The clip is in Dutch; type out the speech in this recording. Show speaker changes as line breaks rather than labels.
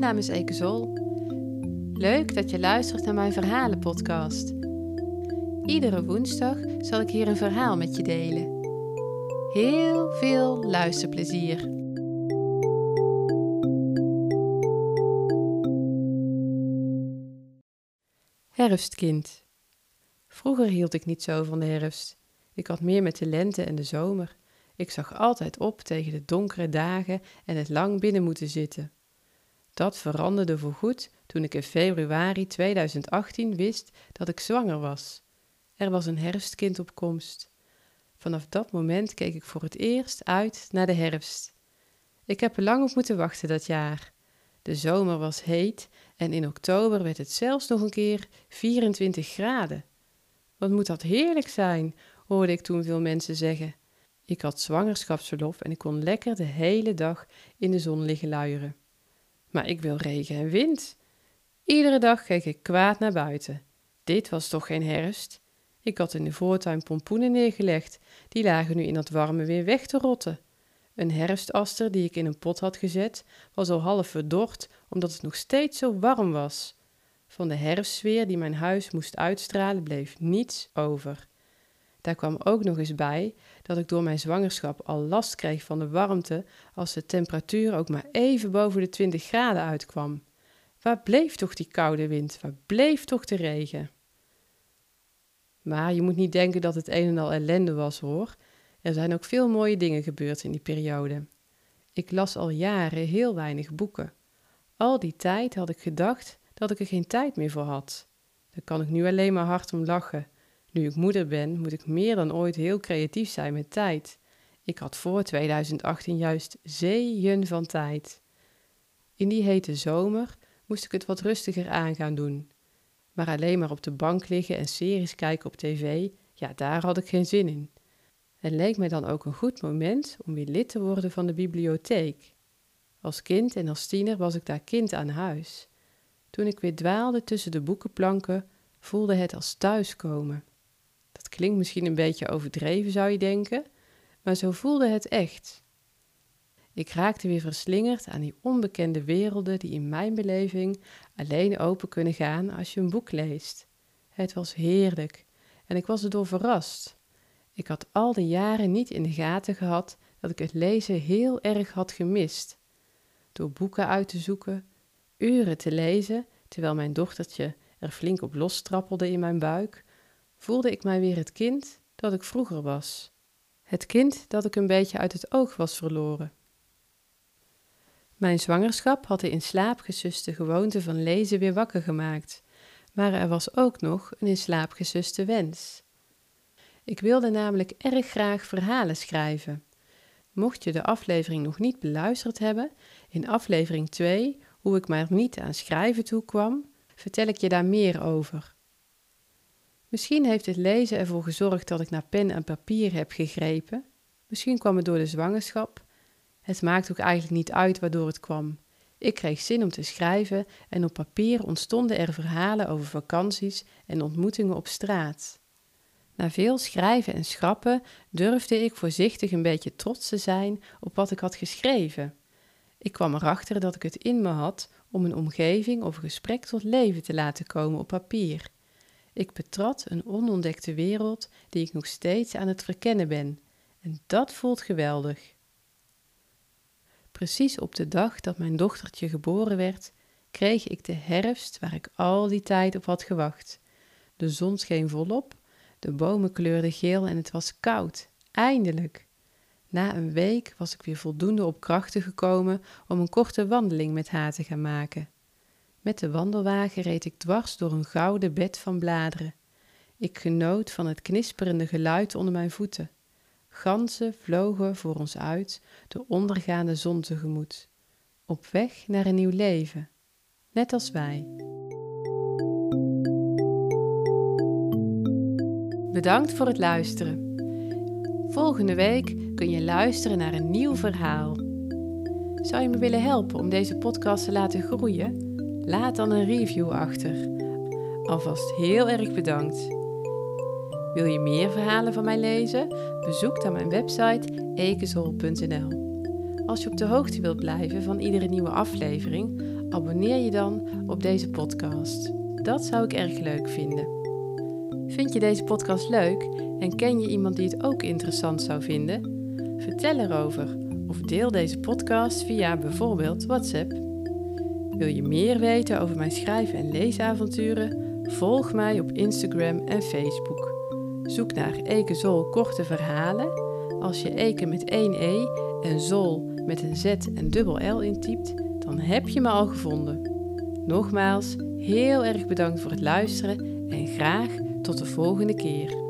Mijn naam is Eke. Leuk dat je luistert naar mijn verhalenpodcast. Iedere woensdag zal ik hier een verhaal met je delen. Heel veel luisterplezier. Herfstkind. Vroeger hield ik niet zo van de herfst. Ik had meer met de lente en de zomer. Ik zag altijd op tegen de donkere dagen en het lang binnen moeten zitten. Dat veranderde voorgoed toen ik in februari 2018 wist dat ik zwanger was. Er was een herfstkind op komst. Vanaf dat moment keek ik voor het eerst uit naar de herfst. Ik heb er lang op moeten wachten dat jaar. De zomer was heet en in oktober werd het zelfs nog een keer 24 graden. Wat moet dat heerlijk zijn, hoorde ik toen veel mensen zeggen. Ik had zwangerschapsverlof en ik kon lekker de hele dag in de zon liggen luieren. Maar ik wil regen en wind. Iedere dag keek ik kwaad naar buiten. Dit was toch geen herfst? Ik had in de voortuin pompoenen neergelegd, die lagen nu in dat warme weer weg te rotten. Een herfstaster die ik in een pot had gezet, was al half verdord omdat het nog steeds zo warm was. Van de herfstsfeer die mijn huis moest uitstralen bleef niets over. Daar kwam ook nog eens bij dat ik door mijn zwangerschap al last kreeg van de warmte als de temperatuur ook maar even boven de 20 graden uitkwam. Waar bleef toch die koude wind? Waar bleef toch de regen? Maar je moet niet denken dat het een en al ellende was hoor. Er zijn ook veel mooie dingen gebeurd in die periode. Ik las al jaren heel weinig boeken. Al die tijd had ik gedacht dat ik er geen tijd meer voor had. Daar kan ik nu alleen maar hard om lachen. Nu ik moeder ben, moet ik meer dan ooit heel creatief zijn met tijd. Ik had voor 2018 juist zeeën van tijd. In die hete zomer moest ik het wat rustiger aan gaan doen. Maar alleen maar op de bank liggen en series kijken op tv, ja, daar had ik geen zin in. Het leek mij dan ook een goed moment om weer lid te worden van de bibliotheek. Als kind en als tiener was ik daar kind aan huis. Toen ik weer dwaalde tussen de boekenplanken, voelde het als thuiskomen. Klinkt misschien een beetje overdreven, zou je denken, maar zo voelde het echt. Ik raakte weer verslingerd aan die onbekende werelden die in mijn beleving alleen open kunnen gaan als je een boek leest. Het was heerlijk en ik was erdoor verrast. Ik had al die jaren niet in de gaten gehad dat ik het lezen heel erg had gemist. Door boeken uit te zoeken, uren te lezen, terwijl mijn dochtertje er flink op lostrappelde in mijn buik, voelde ik mij weer het kind dat ik vroeger was. Het kind dat ik een beetje uit het oog was verloren. Mijn zwangerschap had de in slaap gesuste gewoonte van lezen weer wakker gemaakt, maar er was ook nog een in slaap gesuste wens. Ik wilde namelijk erg graag verhalen schrijven. Mocht je de aflevering nog niet beluisterd hebben, in aflevering 2, hoe ik maar niet aan schrijven toe kwam, vertel ik je daar meer over. Misschien heeft het lezen ervoor gezorgd dat ik naar pen en papier heb gegrepen. Misschien kwam het door de zwangerschap. Het maakt ook eigenlijk niet uit waardoor het kwam. Ik kreeg zin om te schrijven en op papier ontstonden er verhalen over vakanties en ontmoetingen op straat. Na veel schrijven en schrappen durfde ik voorzichtig een beetje trots te zijn op wat ik had geschreven. Ik kwam erachter dat ik het in me had om een omgeving of een gesprek tot leven te laten komen op papier. Ik betrad een onontdekte wereld die ik nog steeds aan het verkennen ben, en dat voelt geweldig. Precies op de dag dat mijn dochtertje geboren werd, kreeg ik de herfst waar ik al die tijd op had gewacht. De zon scheen volop, de bomen kleurden geel en het was koud, eindelijk. Na een week was ik weer voldoende op krachten gekomen om een korte wandeling met haar te gaan maken. Met de wandelwagen reed ik dwars door een gouden bed van bladeren. Ik genoot van het knisperende geluid onder mijn voeten. Ganzen vlogen voor ons uit de ondergaande zon tegemoet, op weg naar een nieuw leven, net als wij. Bedankt voor het luisteren. Volgende week kun je luisteren naar een nieuw verhaal. Zou je me willen helpen om deze podcast te laten groeien? Laat dan een review achter. Alvast heel erg bedankt. Wil je meer verhalen van mij lezen? Bezoek dan mijn website ekezol.nl. Als je op de hoogte wilt blijven van iedere nieuwe aflevering, Abonneer je dan op deze podcast. Dat zou ik erg leuk vinden. Vind je deze podcast leuk en ken je iemand die het ook interessant zou vinden? Vertel erover of deel deze podcast via bijvoorbeeld WhatsApp. Wil je meer weten over mijn schrijven en leesavonturen? Volg mij op Instagram en Facebook. Zoek naar Eke Zol korte verhalen. Als je Eke met één E en Zol met een Z en dubbel L intypt, dan heb je me al gevonden. Nogmaals, heel erg bedankt voor het luisteren en graag tot de volgende keer.